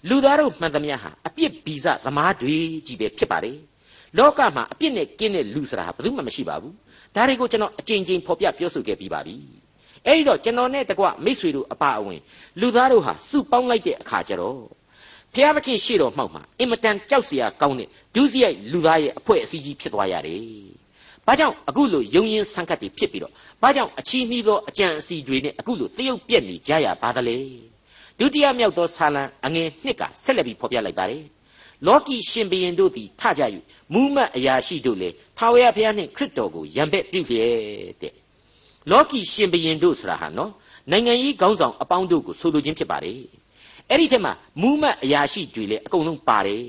Speaker 2: လူသားတို့မှန်သမျှဟာအပြစ်ဗီဇသမားတွေကြီးပဲဖြစ်ပါတယ်လောကမှာအပြစ်နဲ့ကင်းတဲ့လူဆိုတာဟာဘယ်သူမှမရှိပါဘူးဒါတွေကိုကျွန်တော်အကြိမ်ကြိမ်ဖော်ပြပြောဆိုခဲ့ပြီးပါပြီအဲ့ဒီတော့ကျွန်တော်နဲ့တကွမိษွေတို့အပါအဝင်လူသားတို့ဟာစုပေါင်းလိုက်တဲ့အခါကျတော့ ဖျားသခင်ရှေ့တော်မှောက်မှာအင်မတန်ကြောက်စရာကောင်းတဲ့ဒုစရိုက်လူသားရဲ့အဖွဲ့အစည်းကြီးဖြစ်သွားရတယ်။ဘာကြောင့်အခုလိုယုံရင်ဆန်းကတ်တွေဖြစ်ပြီးတော့ဘာကြောင့်အချီးနှီးသောအကြံအစီတွေနဲ့အခုလိုတရုပ်ပြက်နေကြရပါသလဲ။ဒုတိယမြောက်သောဆာလံအငယ်နှစ်ကဆက်လက်ပြီးဖော်ပြလိုက်ပါတယ်။လောကီရှင်ဘရင်တို့သည်ထကြ၍မူးမတ်အရာရှိတို့လေထာဝရဘုရားနှင့်ခရစ်တော်ကိုယံပဲ့ပြုလျက်တဲ့။လောကီရှင်ဘရင်တို့ဆိုတာဟာနော်နိုင်ငံရေးခေါင်းဆောင်အပေါင်းတို့ကိုဆိုလိုခြင်းဖြစ်ပါတယ်။ အဲ့ဒီထက်မှာမူးမတ်အရာရှိတွေလည်းအကုန်လုံးပါတယ်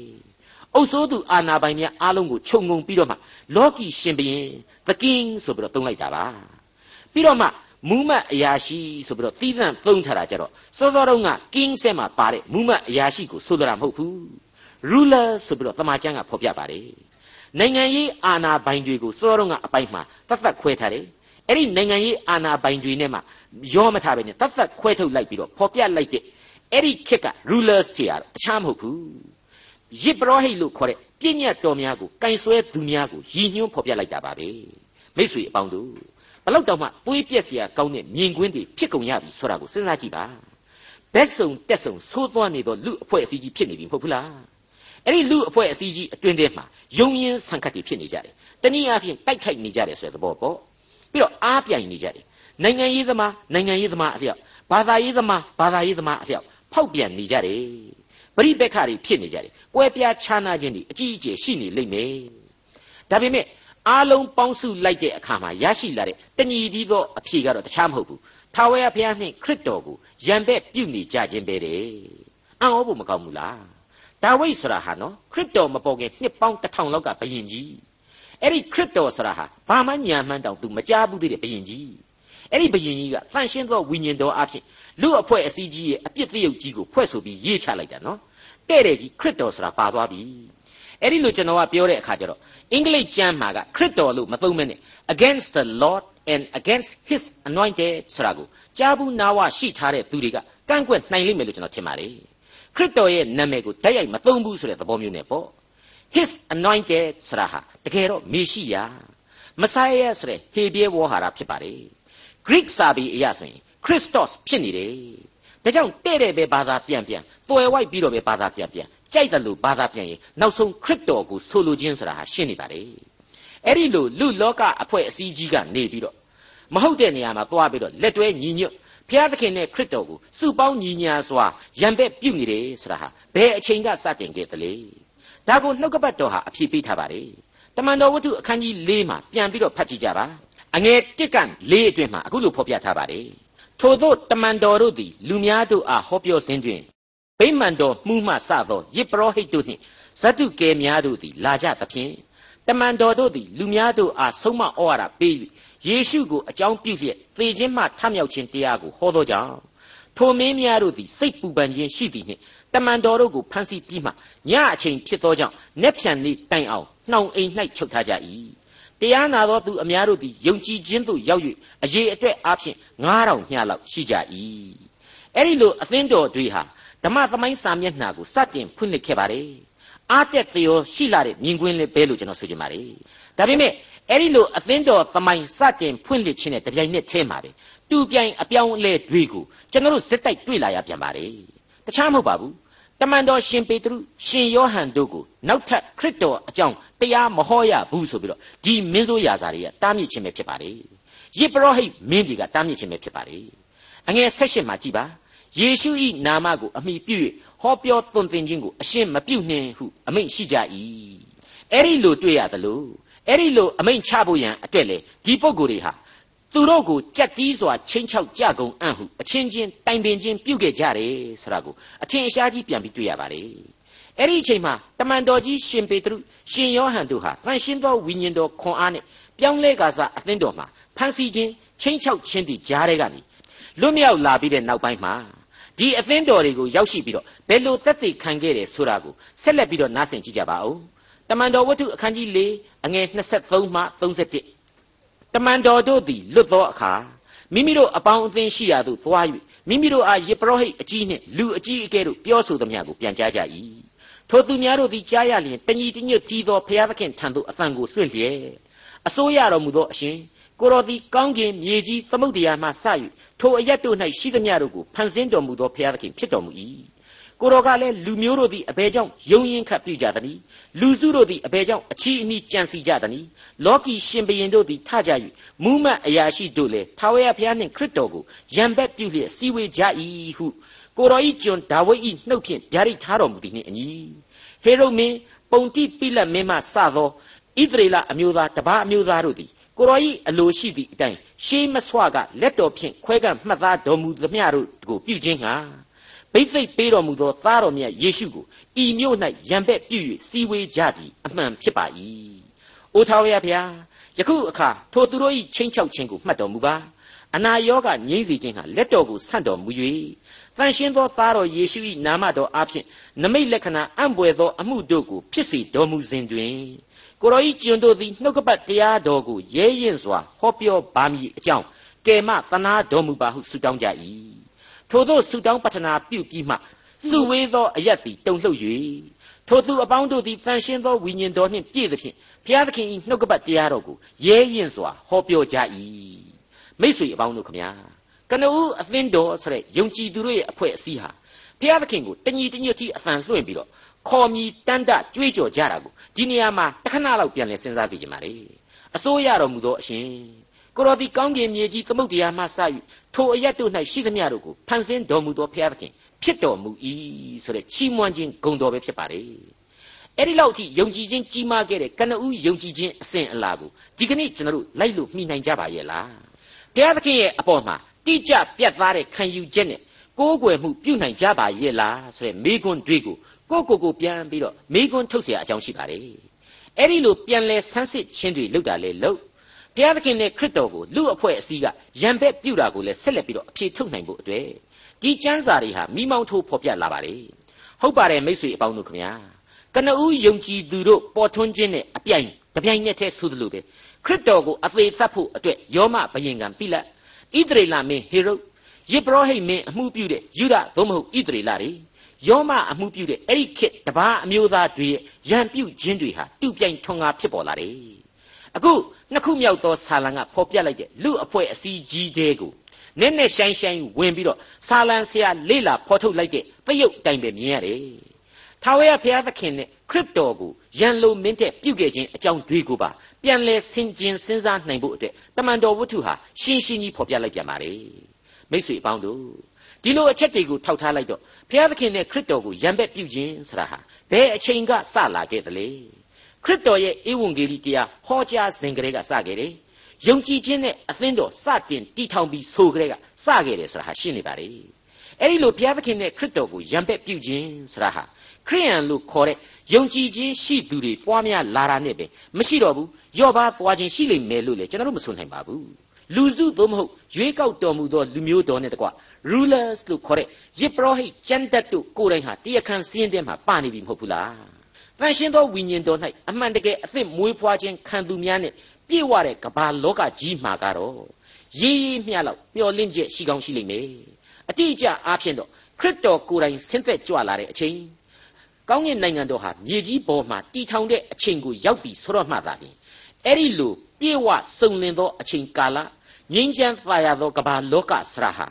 Speaker 2: အုပ်စိုးသူအာနာပိုင်များအားလုံးကိုခြုံငုံပြီးတော့မှလောကီရှင်ဘရင်သကင်းဆိုပြီးတော့သုံးလိုက်တာပါပြီးတော့မှမူးမတ်အရာရှိဆိုပြီးတော့သီးသန့်သုံးထားတာကြတော့စောစောတုန်းက king ဆက်မှာပါတဲ့မူးမတ်အရာရှိကိုဆိုလိုတာမဟုတ်ဘူး ruler ဆိုပြီးတော့တမန်ကျမ်းကဖော်ပြပါတယ်နိုင်ငံရေးအာဏာပိုင်တွေကိုစောတုန်းကအပိုင်မှာတတ်သက်ခွဲထားတယ်အဲ့ဒီနိုင်ငံရေးအာဏာပိုင်တွေနဲ့မှရောမထားပဲနဲ့တတ်သက်ခွဲထုတ်လိုက်ပြီးတော့ဖော်ပြလိုက်တဲ့ အဲ့ဒီခေတ်က rulers တွေဟာအချမ်းမဟုတ်ဘူးရစ်ပရောဟိတ်လို့ခေါ်တဲ့ပြည့်ညတ်တော်များကိုကင်ဆွဲသူများကိုရည်ညွှန်းဖော်ပြလိုက်တာပါပဲမိษွေအပေါင်းတို့ဘလောက်တောင်မှပွေးပြက်เสียကောင်းတဲ့မြင်ကွင်းတွေဖြစ်ကုန်ရပြီဆိုတာကိုစဉ်းစားကြည့်ပါဘက်စုံတက်စုံသိုးသွမ်းနေသောလူအဖွဲ့အစည်းကြီးဖြစ်နေပြီမဟုတ်ဘူးလားအဲ့ဒီလူအဖွဲ့အစည်းကြီးအတွင်းထဲမှာယုံရင်ဆန်ခတ်တွေဖြစ်နေကြတယ်တနည်းအားဖြင့်တိုက်ခိုက်နေကြတယ်ဆိုတဲ့သဘောပေါ့ပြီးတော့အားပြိုင်နေကြတယ်နိုင်ငံရေးသမားနိုင်ငံရေးသမားအလျောက်ဘာသာရေးသမားဘာသာရေးသမားအလျောက် ဖောက်ပြန်နေကြတယ်ပရိပက္ခတွေဖြစ်နေကြတယ်ကွဲပြားခြားနာခြင်းတွေအကြီးအကျယ်ရှိနေလိမ့်မယ်ဒါပေမဲ့အားလုံးပေါင်းစုလိုက်တဲ့အခါမှာရရှိလာတဲ့တညီပြီးသောအဖြေကတော့တခြားမဟုတ်ဘူးထာဝရဘုရားနှင့်ခရစ်တော်ကိုယံပဲ့ပြုနေကြခြင်းပဲတဲ့အံ့ဩဖို့မကောင်းဘူးလားဒါဝိဒ်ဆိုတာဟာနော်ခရစ်တော်မပေါ်ခင်နှစ်ပေါင်းတစ်ထောင်လောက်ကဘယင်ကြီးအဲ့ဒီခရစ်တော်ဆိုတာဟာဘာမှညာမှန်းတောင်သူမကြားဘူးသေးတဲ့ဘယင်ကြီးအဲ့ဒီဘယင်ကြီးကတန်ရှင်းသောဝိညာဉ်တော်အဖြစ် လူအဖွဲ့အစည်းကြီးရဲ့အပြစ်တရုပ်ကြီးကိုဖွဲ့ဆိုပြီးရေးချလိုက်တာနော်တဲ့တဲ့ကြီးခရစ်တော်ဆိုတာပါသွားပြီအဲ့ဒီလိုကျွန်တော်ကပြောတဲ့အခါကျတော့အင်္ဂလိပ်ကျမ်းမှာကခရစ်တော်လို့မသုံးမဲနဲ့ against the lord and against his anointed ဆိုတာကိုကြားဘူးနာဝရှိထားတဲ့သူတွေကကန့်ကွက်နိုင်လိမ့်မယ်လို့ကျွန်တော်ထင်ပါတယ်ခရစ်တော်ရဲ့နာမည်ကိုတိုက်ရိုက်မသုံးဘူးဆိုတဲ့သဘောမျိုးနဲ့ပေါ့ his anointed ဆိုတာဟာတကယ်တော့မေရှိယာမဆိုင်ယဆိုတဲ့ဟေဘရဲဝေါ်ဟာရဖြစ်ပါတယ် Greek စာပေအရဆိုရင် ခရစ်စတော့ဖြစ်နေတယ်ဒါကြောင့်တဲ့တဲ့ပဲဘာသာပြန်ပြန်တွယ်ဝိုက်ပြီးတော့ပဲဘာသာပြန်ပြန်ကြိုက်တယ်လို့ဘာသာပြန်ရင်နောက်ဆုံးခရစ်တော်ကိုဆိုလိုခြင်းဆိုတာဟာရှင်းနေပါတယ်အဲ့ဒီလိုလူလောကအဖွဲ့အစည်းကြီးကနေပြီးတော့မဟုတ်တဲ့နေရာမှာသွားပြီးတော့လက်တွဲညီညွတ်ဘုရားသခင်နဲ့ခရစ်တော်ကိုစုပေါင်းညီညာစွာရံပက်ပြုတ်နေတယ်ဆိုတာဟာဘယ်အချိန်ကစတင်ခဲ့သလဲဒါကိုနှုတ်ကပတ်တော်ဟာအဖြေပေးထားပါတယ်တမန်တော်ဝတ္ထုအခန်းကြီး၄မှာပြန်ပြီးတော့ဖတ်ကြည့်ကြပါအငယ်၁က၄အတွင်းမှာအခုလိုဖော်ပြထားပါတယ် ထို့သောတမန်တော်တို့သည် လူများတို့အားဟောပြောစဉ်တွင်ဗိမာန်တော်မှုမှစသောယစ်ပရောဟိတ်တို့နှင့်ဇတုကယ်များတို့သည်လာကြသဖြင့်တမန်တော်တို့သည်လူများတို့အားဆုံးမဩဝါဒပေး၍ယေရှုကိုအကြောင်းပြုလျက်သေခြင်းမှထမြောက်ခြင်းတရားကိုဟောသောကြောင့်ထိုမင်းများတို့သည်စိတ်ပူပန်ခြင်းရှိသည်နှင့်တမန်တော်တို့ကိုဖမ်းဆီးပြီးမှညအချိန်ဖြစ်သောကြောင့်နက်ဖြန်နေ့တိုင်အောင်နှောင်အိမ်၌ချုပ်ထားကြ၏ တရားနာသောသူအများတို့သည်ယုံကြည်ခြင်းသို့ရောက်၍အရေးအတွက်အားဖြင့်9000မျှလောက်ရှိကြ၏အဲ့ဒီလိုအသင်းတော်တွေဟာဓမ္မသမိုင်းစာမျက်နှာကိုစတင်ဖွင့်လှစ်ခဲ့ပါတယ်အားတက်သရောရှိလာတဲ့မြင်ကွင်းလေးပဲလို့ကျွန်တော်ဆိုချင်ပါတယ်ဒါပေမဲ့အဲ့ဒီလိုအသင်းတော်သမိုင်းစတင်ဖွင့်လှစ်ခြင်းနဲ့တပြိုင်နက်တည်းမှာပဲတူပြိုင်အပြောင်းအလဲတွေကိုကျွန်တော်တို့ဇက်တိုက်တွေ့လာရပြန်ပါတယ်တခြားမဟုတ်ပါဘူး တမန်တော်ရှင်ပေတရုရှင်ယောဟန်တို့ကိုနောက်ထပ်ခရစ်တော်အကြောင်းတရားမဟောရဘူးဆိုပြီးတော့ဒီမင်းဆိုးရာဇာတွေကတားမြစ်ခြင်းပဲဖြစ်ပါလေယေပရောဟိတ်မင်းတွေကတားမြစ်ခြင်းပဲဖြစ်ပါလေအငယ်၁၈မှာကြည်ပါယေရှု၏နာမကိုအမိပြု၍ဟောပြောသွန်သင်ခြင်းကိုအရှင်းမပြုနှင့်ဟုအမိန့်ရှိကြ၏အဲ့ဒီလိုတွေ့ရသလိုအဲ့ဒီလိုအမိန့်ချဖို့ရန်အတွက်လေဒီပုံကိုယ်တွေဟာ သူတို့ကိုကြက်တီးစွာချင်းချောက်ကြကုန်အံ့ဟုအချင်းချင်းတိုင်ပင်ချင်းပြုခဲ့ကြတယ်ဆိုတာကိုအထင်အရှားကြီးပြန်ပြီးတွေ့ရပါတယ်အဲ့ဒီအချိန်မှာတမန်တော်ကြီးရှင်ပေတရုရှင်ယောဟန်တို့ဟာတန်ရှင်းသောဝိညာဉ်တော်ခွန်အားနဲ့ပြောင်းလဲကာစားအသင်းတော်မှာဖန်စီခြင်းချင်းချောက်ခြင်းတွေကြားထဲကနေလွတ်မြောက်လာပြီးတဲ့နောက်ပိုင်းမှာဒီအသင်းတော်တွေကိုရောက်ရှိပြီးတော့ဘယ်လိုသက်သေခံခဲ့တယ်ဆိုတာကိုဆက်လက်ပြီးတော့နားဆင်ကြည့်ကြပါဦးတမန်တော်ဝတ္ထုအခန်းကြီး၄အငယ်23မှ31 တမန်တော်တို့သည်လွတ်သောအခါမိမိတို့အပေါင်းအသင်းရှိရာသို့သွား၍မိမိတို့အားယေပရောဟိတ်အကြီးနှင့်လူအကြီးအကဲတို့ပြောဆိုသမျှကိုပြန်ကြားကြ၏ထိုသူများတို့သည်ကြားရလျင်တညီတညွတ်ကြီးသောဘုရားသခင်ထံသို့အသံကိုလွှင့်လျက်အစိုးရတော်မူသောအရှင်ကိုတော်သည်ကောင်းကင်မြေကြီးသမုဒ္ဒရာမှစ၍ထိုအရက်တို့၌ရှိသမျှတို့ကိုဖန်ဆင်းတော်မူသောဘုရားသခင်ဖြစ်တော်မူ၏ ကိုတော်ကလည်းလူမျိုးတို့သည်အဘယ်ကြောင့်ယုံရင်ခတ်ပြုကြသနည်းလူစုတို့သည်အဘယ်ကြောင့်အချီးအနှီးကြံစီကြသနည်းလောကီရှင်ဘရင်တို့သည်ထကြ၍မူးမတ်အရာရှိတို့လည်းထာဝရဘုရားနှင့်ခရစ်တော်ကိုယံဘက်ပြုလျက်စီဝေကြ၏ဟုကိုတော်ဤကျွန်ဒါဝိဒ်ဤနှုတ်ဖြင့်ဗျာဒိတ်ထားတော်မူသည်နှင့်အညီဟေရုမင်းပုံတိပိလတ်မင်းမှစသောဣသရေလအမျိုးသားတပါးအမျိုးသားတို့သည်ကိုရောဤအလိုရှိသည့်အတိုင်းရှေးမဆွကလက်တော်ဖြင့်ခွဲကပ်မှတ်သားတော်မူသမျှတို့ကိုပြုခြင်းဟာ ဘိသိက်ပေးတော်မူသောသားတော်မြတ်ယေရှုကိုဤမြို့၌ရံပက်ပြု၍စီဝေးကြသည်အမှန်ဖြစ်ပါ၏။အိုထာဝရဘုရားယခုအခါထိုသူတို့၏ချင်းချောက်ခြင်းကိုမှတ်တော်မူပါ။အနာရောဂါငြိမ့်စေခြင်းဟာလက်တော်ကိုဆန့်တော်မူ၍တန်ရှင်းသောသားတော်ယေရှု၏နာမတော်အားဖြင့်နမိတ်လက္ခဏာအံ့ဘွယ်သောအမှုတို့ကိုဖြစ်စေတော်မူစဉ်တွင်ကိုရောဤကျွန်တို့သည်နှုတ်ကပတ်တရားတော်ကိုရဲရင်စွာဟောပြောပါမည်အကြောင်းကယ်မသနာတော်မူပါဟုဆုတောင်းကြ၏ ထို့သောဆုတောင်းပတနာပြုပြီးမှစုဝေးသောအရက်သည်တုန်လှုပ်၍ထိုသူအပေါင်းတို့သည်တန်ရှင်းသောဝိညာဉ်တော်နှင့်ပြည့်သဖြင့်ဘုရားသခင်၏နှုတ်ကပတ်တရားတော်ကိုရဲရင်စွာဟောပြောကြ၏မိတ်ဆွေအပေါင်းတို့ခမညာကနဦးအသင်းတော်ဆိုတဲ့ယုံကြည်သူတို့ရဲ့အဖွဲ့အစည်းဟာဘုရားသခင်ကိုတညီတညွတ်တိအသံလွှင့်ပြီးတော့ခေါ်မြည်တန်းတကြွေးကြော်ကြတာကိုဒီနေရာမှာတခဏလောက်ပြန်လည်စဉ်းစားစီကြပါလေအစိုးရတော်မူသောအရှင် ကိုတော်ဒီကောင်းကင်မြေကြီးသမုတ်တရားမှစ၍ထိုအရက်တို့၌ရှိသမျှတို့ကိုဖန်ဆင်းတော်မူသောဘုရားသခင်ဖြစ်တော်မူ၏ဆိုတဲ့ချီးမွမ်းခြင်းဂုဏ်တော်ပဲဖြစ်ပါလေအဲ့ဒီလောက်ထိယုံကြည်ခြင်းကြီးမားခဲ့တဲ့ကနဦးယုံကြည်ခြင်းအစဉ်အလာကိုဒီကနေ့ကျွန်တော်တို့လိုက်လို့မှီနိုင်ကြပါရဲ့လားဘုရားသခင်ရဲ့အပေါ်မှာတိကျပြတ်သားတဲ့ခံယူချက်နဲ့ကိုးကွယ်မှုပြုနိုင်ကြပါရဲ့လားဆိုတဲ့မိကွန်းတွေကိုကိုကိုကိုပြန်ပြီးတော့မိကွန်းထုတ်เสียအကြောင်းရှိပါတယ်အဲ့ဒီလိုပြန်လဲဆန်းစစ်ခြင်းတွေလုပ်တာလေလုပ် ဘုရားသခင်နဲ့ခရစ်တော်ကိုလူအဖွဲ့အစည်းကရံဘက်ပြုတာကိုလည်းဆက်လက်ပြီးတော့အဖြေထုတ်နိုင်ဖို့အတွက်ဒီကျမ်းစာတွေဟာမိမောင်းထိုးဖော်ပြလာပါတယ်ဟုတ်ပါတယ်မိတ်ဆွေအပေါင်းတို့ခင်ဗျာကနဦးယုံကြည်သူတို့ပေါ်ထွန်းခြင်းနဲ့အပြိုင်တပြိုင်နက်တည်းဆိုသလိုပဲခရစ်တော်ကိုအသေးသတ်ဖို့အတွက်ယောမဘယင်ကံပိလတ်ဣသရေလမင်းဟေရုယေဘရဟိတ်မင်းအမှုပြုတဲ့ယူဒသို့မဟုတ်ဣသရေလတွေယောမအမှုပြုတဲ့အဲ့ဒီခေတ်တပါးအမျိုးသားတွေရဲ့ရန်ပြုခြင်းတွေဟာတူပြိုင်ထွန်းကားဖြစ်ပေါ်လာတယ် အခုနှစ်ခုမြောက်သောဆာလံကဖော်ပြလိုက်တဲ့လူအဖွဲ့အစည်းကြီးတဲ့ကိုနက်နက်ရှိုင်းရှိုင်းဝင်ပြီးတော့ဆာလံဆရာလေလာဖော်ထုတ်လိုက်တဲ့ပယုတ်တိုင်ပဲမြင်ရတယ်ထာဝရဘုရားသခင်နဲ့ခရစ်တော်ကိုရန်လိုမင်းတဲ့ပြုခဲ့ခြင်းအကြောင်းတွေကိုပါပြန်လဲဆင်ခြင်စဉ်းစားနိုင်ဖို့အတွက်တမန်တော်ဝတ္ထုဟာရှင်းရှင်းကြီးဖော်ပြလိုက်ပြန်ပါလေမိတ်ဆွေအပေါင်းတို့ဒီလိုအချက်တွေကိုထောက်ထားလိုက်တော့ဘုရားသခင်နဲ့ခရစ်တော်ကိုရံပက်ပြုခြင်းဆိုတာဟာဘယ်အချိန်ကစလာခဲ့သလဲ ခရစ်တော်ရဲ့ဧဝံဂေလိတရားဟောကြားစဉ်ကလေးကစခဲ့တယ်ယုံကြည်ခြင်းနဲ့အသင်းတော်စတင်တည်ထောင်ပြီးဆိုကြတဲ့ကစခဲ့တယ်ဆိုတာဟာရှင်းနေပါလေအဲ့ဒီလိုဘုရားသခင်နဲ့ခရစ်တော်ကိုရံပက်ပြုခြင်းဆိုတာဟာခရိယန်လို့ခေါ်တဲ့ယုံကြည်ခြင်းရှိသူတွေပွားများလာတာနဲ့ပဲမရှိတော့ဘူးယော့ပါသွားခြင်းရှိလိမ့်မယ်လို့လေကျွန်တော်တို့မဆိုနိုင်ပါဘူးလူစုသို့မဟုတ်ရွေးကောက်တော်မူသောလူမျိုးတော်နဲ့တကွ rulers လို့ခေါ်တဲ့ယစ်ပရောဟိတ်ကျမ်းတတ်တို့ကိုယ်တိုင်ဟာတရားခံစည်းတဲ့မှာပါနေပြီမဟုတ်ဘူးလား တန်ရှင်းသောဝိညာဉ်တော်၌အမှန်တကယ်အသစ်မွေးဖွားခြင်းခံသူများနဲ့ပြည့်ဝတဲ့ကမ္ဘာလောကကြီးမှာကတော့ရေးရေးမျှလောက်မျော်လင့်ချက်ရှိကောင်းရှိလိမ့်မယ်အတိအကျအားဖြင့်တော့ခရစ်တော်ကိုယ်တိုင်ဆင်းသက်ကြွလာတဲ့အချိန်ကောင်းကင်နိုင်ငံတော်ဟာမြေကြီးပေါ်မှာတည်ထောင်တဲ့အချိန်ကိုရောက်ပြီဆိုတော့မှသာလျှင်အဲ့ဒီလိုပြေဝစုံလင်သောအချိန်ကာလငြိမ်းချမ်းသာရသောကမ္ဘာလောကဆရာဟာ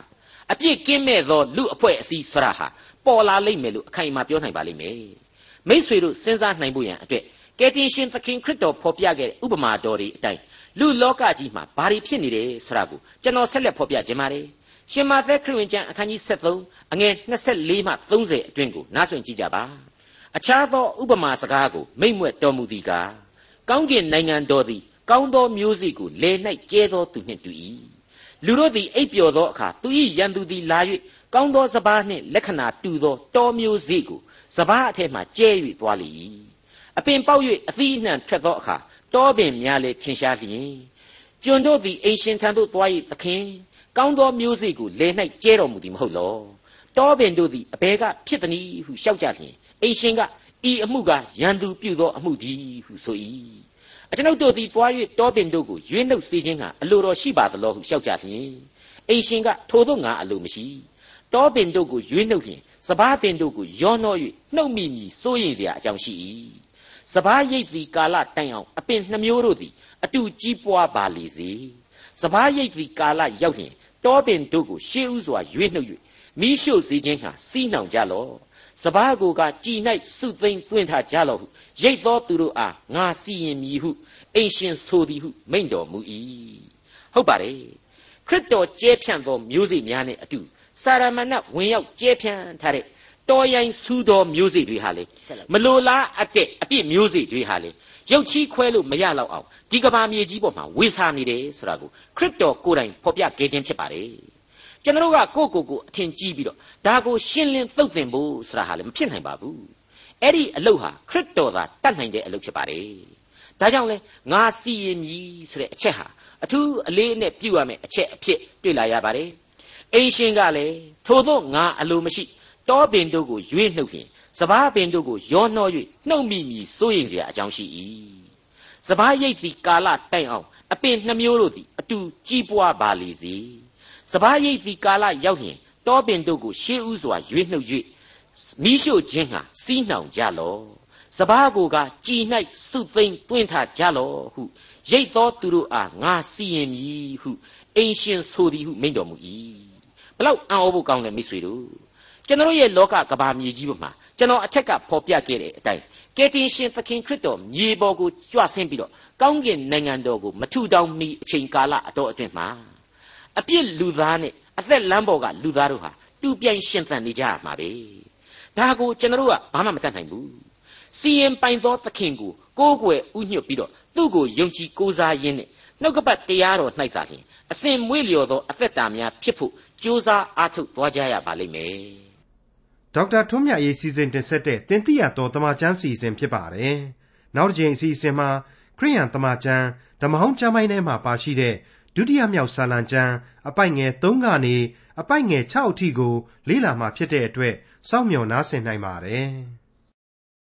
Speaker 2: အပြစ်ကင်းမဲ့သောလူအဖွဲ့အစည်းဆရာဟာပေါ်လာလိမ့်မယ်လို့အခိုင်အမာပြောနိုင်ပါလိမ့်မယ် မိษွေတို့စဉ်းစားနိုင်ဖို့ရန်အတွက်ကယ်တင်ရှင်သခင်ခရစ်တော်ဖော်ပြခဲ့တဲ့ဥပမာတော်တွေအတိုင်းလူလောကကြီးမှာဘာတွေဖြစ်နေတယ်ဆိုတာကိုကျွန်တော်ဆက်လက်ဖော်ပြခြင်းပါတယ်ရှင်မာသက်ခရစ်ဝင်ကျမ်းအခန်းကြီး73အငယ်24မှ30အတွင်းကိုနားဆွင့်ကြည့်ကြပါအခြားသောဥပမာစကားကိုမိမ့်မွက်တော်မူသည်ကားကောင်းကင်နိုင်ငံတော်သည်ကောင်းသောမျိုးစေ့ကိုလယ်၌ကျဲသောသူနှင့်တူ၏လူတို့သည်အိပ်ပျော်သောအခါသူ၏ရန်သူသည်လာ၍ကောင်းသောစပားနှင့်လက္ခဏာတူသောတောမျိုးစေ့ကို စပားအထက်မှကျဲ၍သွားလေ၏အပင်ပေါက်၍အသီးအနှံထွက်သောအခါတောပင်များလည်းထင်ရှားလျင်ကျွန်တို့သည်အိမ်ရှင်ထံသို့သွား၏သခင်ကောင်းသောမျိုးစေ့ကိုလယ်၌ကျဲတော်မူသည်မဟုတ်လောတောပင်တို့သည်အဘဲကဖြစ်သည်ဟုလျှောက်ကြလျင်အိမ်ရှင်ကဤအမှုကရန်သူပြုသောအမှုတည်းဟုဆို၏အကျွန်ုပ်တို့သည်သွား၍တောပင်တို့ကိုရွေးနှုတ်စေခြင်းကအလိုတော်ရှိပါသလောဟုလျှောက်ကြလျင်အိမ်ရှင်ကထိုသို့ငါအလိုမရှိတောပင်တို့ကိုရွေးနှုတ်လျင် စဘာပင်တို့ကိုရောနှော၍နှုတ်မိမည်စိုးရိမ်စရာအကြောင်းရှိ၏စဘာရိပ်သည်ကာလတိုင်အောင်အပင်နှမျိုးတို့သည်အတူကြီးပွားပါလေစေစဘာရိပ်သည်ကာလရောက်ရင်တောပင်တို့ကိုရှေးဥစွာရွေးနှုတ်၍မိရှို့စေခြင်းဟာစီးနှောင်ကြလော့စဘာကိုကကြည်၌စုသိမ့်တွင်ထားကြလော့ဟုရိတ်သောသူတို့အားငါစီရင်မည်ဟုအိမ်ရှင်ဆိုသည်ဟုမိန့်တော်မူ၏ဟုတ်ပါတယ်ခရစ်တော်ကျဲဖြန့်သောမျိုးစေ့များနှင့်အတူ စာရမဏတ်ဝင်ရောက်ကျဲဖြန့်ထားတဲ့တော်ရိုင်းဆူသောမျိုးစေ့တွေဟာလေမလိုလားအပ်တဲ့အပြစ်မျိုးစေ့တွေဟာလေရုပ်ချီးခွဲလို့မရတော့အောင်ဒီကဘာမြေကြီးပေါ်မှာဝေစာနေတယ်ဆိုတာကိုခရစ်တော်ကိုယ်တိုင်ဖော်ပြခဲ့ခြင်းဖြစ်ပါတယ်ကျွန်တော်ကကိုယ့်ကိုယ်ကိုအထင်ကြီးပြီးတော့ဒါကိုရှင်းလင်းသုတ်သင်ဖို့ဆိုတာဟာလည်းမဖြစ်နိုင်ပါဘူးအဲ့ဒီအလုပ်ဟာခရစ်တော်သာတတ်နိုင်တဲ့အလုပ်ဖြစ်ပါတယ်ဒါကြောင့်လဲငါစီရင်မည်ဆိုတဲ့အချက်ဟာအထူးအလေးအနက်ပြုရမယ့်အချက်အဖြစ်တွေ့လာရပါတယ် အိမ်ရှင်ကလည်းထို့သောငါအလိုမရှိတောပင်တို့ကိုရွေးနှုတ်ဖြင့်စပားပင်တို့ကိုရောနှော၍နှုတ်မိမိစိုးရင်เสียအကြောင်းရှိ၏စပားရိတ်သည်ကာလတိုင်အောင်အပင်နှမျိုးတို့သည်အတူကြီးပွားပါလေစေစပားရိတ်သည်ကာလရောက်လျင်တောပင်တို့ကိုရှေးဥစွာရွေးနှုတ်၍မိရှို့ခြင်းဟာစီးနှောင်ကြလော့စပားကိုကကြည်၌စုသိမ့်တွင်းထားကြလော့ဟုရိတ်သောသူတို့အားငါစီရင်မည်ဟုအိမ်ရှင်ဆိုသည်ဟုမိန့်တော်မူ၏ ဘလောက်အံ့ဩဖို့ကောင်းလဲမိတ်ဆွေတို့ကျွန်တော်ရဲ့လောကကဘာမြေကြီးပေါ်မှာကျွန်တော်အထက်ကဖော်ပြခဲ့တဲ့အတိုင်းကယ်တင်ရှင်သခင်ခရစ်တော်မြေပေါ်ကိုကြွဆင်းပြီးတော့ကောင်းကင်နိုင်ငံတော်ကိုမထူထောင်မီအချိန်ကာလအတော်အတွင်းမှာအပြစ်လူသားနဲ့အသက်လမ်းပေါ်ကလူသားတို့ဟာတူပြိုင်ရှင်သန်နေကြရမှာပဲဒါကိုကျွန်တော်ကဘာမှမတတ်နိုင်ဘူးစီရင်ပိုင်သောသခင်ကိုကိုးကွယ်ဥညွတ်ပြီးတော့သူ့ကိုယုံကြည်ကိုးစားရင်းနဲ့နှုတ်ကပတ်တရားတော်၌သာလျှင် အစဉ်မွေးလျော်သောအသက်တာများဖြစ်ဖို့ကြိုးစားအားထုတ်သွားကြရပါလိမ့်မယ်
Speaker 1: ဒေါက်တာထွန်းမြတ်ရေးစီစဉ်တင်ဆက်တဲ့တင်ပြတော်တမချန်းစီစဉ်ဖြစ်ပါတယ်နောက်တစ်ချိန်အစီအစဉ်မှာခရိယန်တမချန်းဓမ္မဟောင်းကျမ်းပိုင်းထဲမှာပါရှိတဲ့ဒုတိယမြောက်စာလံကျမ်းအပိုက်ငယ်3ကနေအပိုက်ငယ်6အထိကိုလေ့လာမှဖြစ်တဲ့အတွက်စောင့်မျှော်နားဆင်နိုင်ပါတယ်။